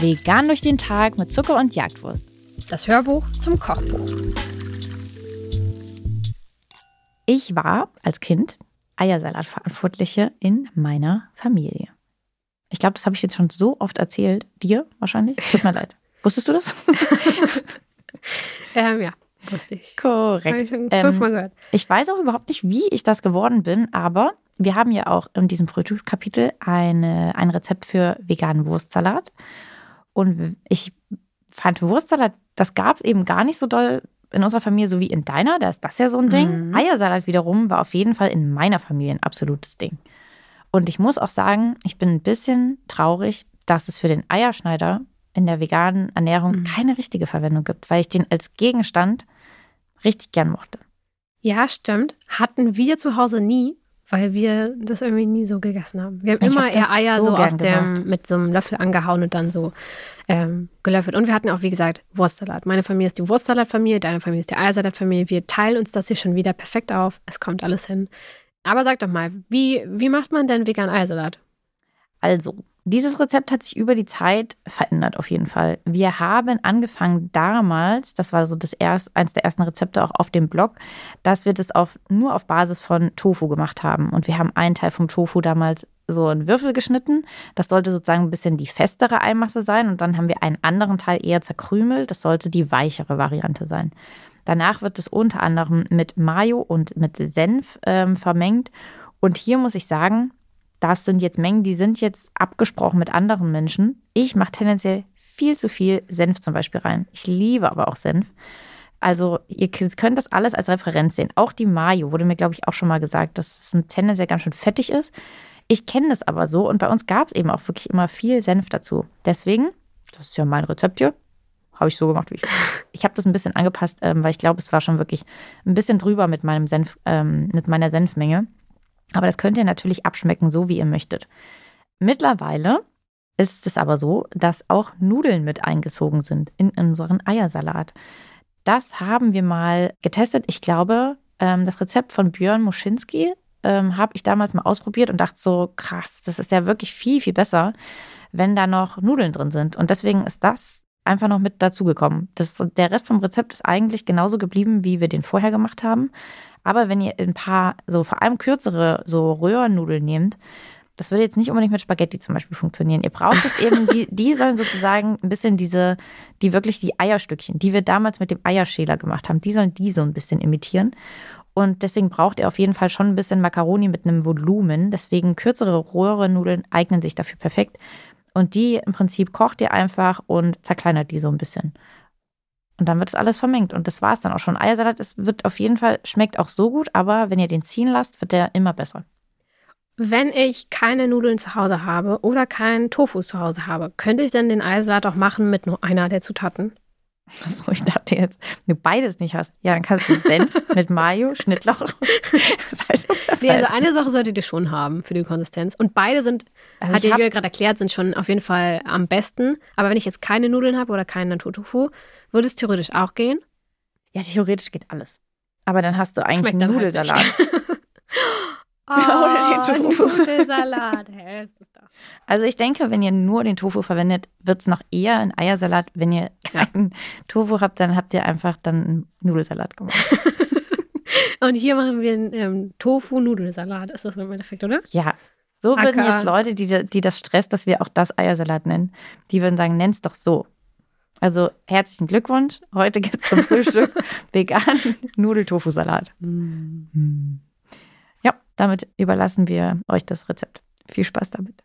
Vegan durch den Tag mit Zucker und Jagdwurst. Das Hörbuch zum Kochbuch. Ich war als Kind Eiersalatverantwortliche in meiner Familie. Ich glaube, das habe ich jetzt schon so oft erzählt. Dir wahrscheinlich. Tut mir leid. Wusstest du das? ähm, ja, wusste ich. Korrekt. Habe ich schon fünfmal Ähm, gehört. Ich weiß auch überhaupt nicht, wie ich das geworden bin, aber wir haben ja auch in diesem Frühstückskapitel eine, ein Rezept für veganen Wurstsalat. Und ich fand Wurstsalat, das gab es eben gar nicht so doll in unserer Familie, so wie in deiner. Da ist das ja so ein Ding. Mhm. Eiersalat wiederum war auf jeden Fall in meiner Familie ein absolutes Ding. Und ich muss auch sagen, ich bin ein bisschen traurig, dass es für den Eierschneider in der veganen Ernährung Mhm. keine richtige Verwendung gibt, weil ich den als Gegenstand richtig gern mochte. Ja, stimmt. Hatten wir zu Hause nie, weil wir das irgendwie nie so gegessen haben. Wir haben Ich immer hab eher Eier so so, aus dem, gemacht. mit so einem Löffel angehauen und dann so ähm, gelöffelt. Und wir hatten auch, wie gesagt, Wurstsalat. Meine Familie ist die Wurstsalatfamilie, deine Familie ist die Eiersalatfamilie. Wir teilen uns das hier schon wieder perfekt auf. Es kommt alles hin. Aber sag doch mal, wie, wie macht man denn vegan Eiersalat? Also, dieses Rezept hat sich über die Zeit verändert auf jeden Fall. Wir haben angefangen damals, das war so das erst, eins der ersten Rezepte auch auf dem Blog, dass wir das auf, nur auf Basis von Tofu gemacht haben. Und wir haben einen Teil vom Tofu damals so in Würfel geschnitten. Das sollte sozusagen ein bisschen die festere Eimasse sein. Und dann haben wir einen anderen Teil eher zerkrümelt. Das sollte die weichere Variante sein. Danach wird es unter anderem mit Mayo und mit Senf ähm, vermengt. Und hier muss ich sagen, das sind jetzt Mengen, die sind jetzt abgesprochen mit anderen Menschen. Ich mache tendenziell viel zu viel Senf zum Beispiel rein. Ich liebe aber auch Senf. Also ihr könnt das alles als Referenz sehen. Auch die Mayo wurde mir, glaube ich, auch schon mal gesagt, dass es tendenziell ganz schön fettig ist. Ich kenne das aber so und bei uns gab es eben auch wirklich immer viel Senf dazu. Deswegen, das ist ja mein Rezept hier, habe ich so gemacht, wie ich. Ich habe das ein bisschen angepasst, ähm, weil ich glaube, es war schon wirklich ein bisschen drüber mit meinem Senf, ähm, mit meiner Senfmenge. Aber das könnt ihr natürlich abschmecken, so wie ihr möchtet. Mittlerweile ist es aber so, dass auch Nudeln mit eingezogen sind in unseren Eiersalat. Das haben wir mal getestet. Ich glaube, ähm, das Rezept von Björn Moschinski ähm, habe ich damals mal ausprobiert und dachte so, krass, das ist ja wirklich viel, viel besser, wenn da noch Nudeln drin sind. Und deswegen ist das einfach noch mit dazugekommen. Der Rest vom Rezept ist eigentlich genauso geblieben, wie wir den vorher gemacht haben. Aber wenn ihr ein paar, so vor allem kürzere, so Röhrennudeln nehmt, das würde jetzt nicht unbedingt mit Spaghetti zum Beispiel funktionieren. Ihr braucht es eben, die, die sollen sozusagen ein bisschen diese, die wirklich die Eierstückchen, die wir damals mit dem Eierschäler gemacht haben, die sollen die so ein bisschen imitieren. Und deswegen braucht ihr auf jeden Fall schon ein bisschen Macaroni mit einem Volumen. Deswegen kürzere Röhrennudeln eignen sich dafür perfekt. Und die im Prinzip kocht ihr einfach und zerkleinert die so ein bisschen. Und dann wird es alles vermengt. Und das war es dann auch schon. Eiersalat es wird auf jeden Fall, schmeckt auch so gut, aber wenn ihr den ziehen lasst, wird der immer besser. Wenn ich keine Nudeln zu Hause habe oder keinen Tofu zu Hause habe, könnte ich denn den Eiersalat auch machen mit nur einer der Zutaten? So, ich dachte jetzt, wenn du beides nicht hast, ja, dann kannst du Senf mit Mayo, Schnittlauch. Das heißt, Nee, also eine Sache solltet ihr schon haben für die Konsistenz. Und beide sind, Also hat ja gerade erklärt, sind schon auf jeden Fall am besten. Aber wenn ich jetzt keine Nudeln habe oder keinen Naturtofu, würde es theoretisch auch gehen. ja, theoretisch geht alles. Aber dann hast du eigentlich einen halt Nudelsalat. Oh, den Tofu. Nudelsalat. Hä, ist das doch. Also ich denke, wenn ihr nur den Tofu verwendet, wird es noch eher ein Eiersalat. Wenn ihr keinen Tofu habt, dann habt ihr einfach dann einen Nudelsalat gemacht. Und hier machen wir einen ähm, Tofu-Nudelsalat. Ist das im Endeffekt, oder? Ja, so würden Acker. jetzt Leute, die, die das stresst, dass wir auch das Eiersalat nennen, die würden sagen, nenn's doch so. Also herzlichen Glückwunsch. Heute gibt es zum Frühstück veganen Nudeltofu-Salat. Ja, damit überlassen wir euch das Rezept. Viel Spaß damit.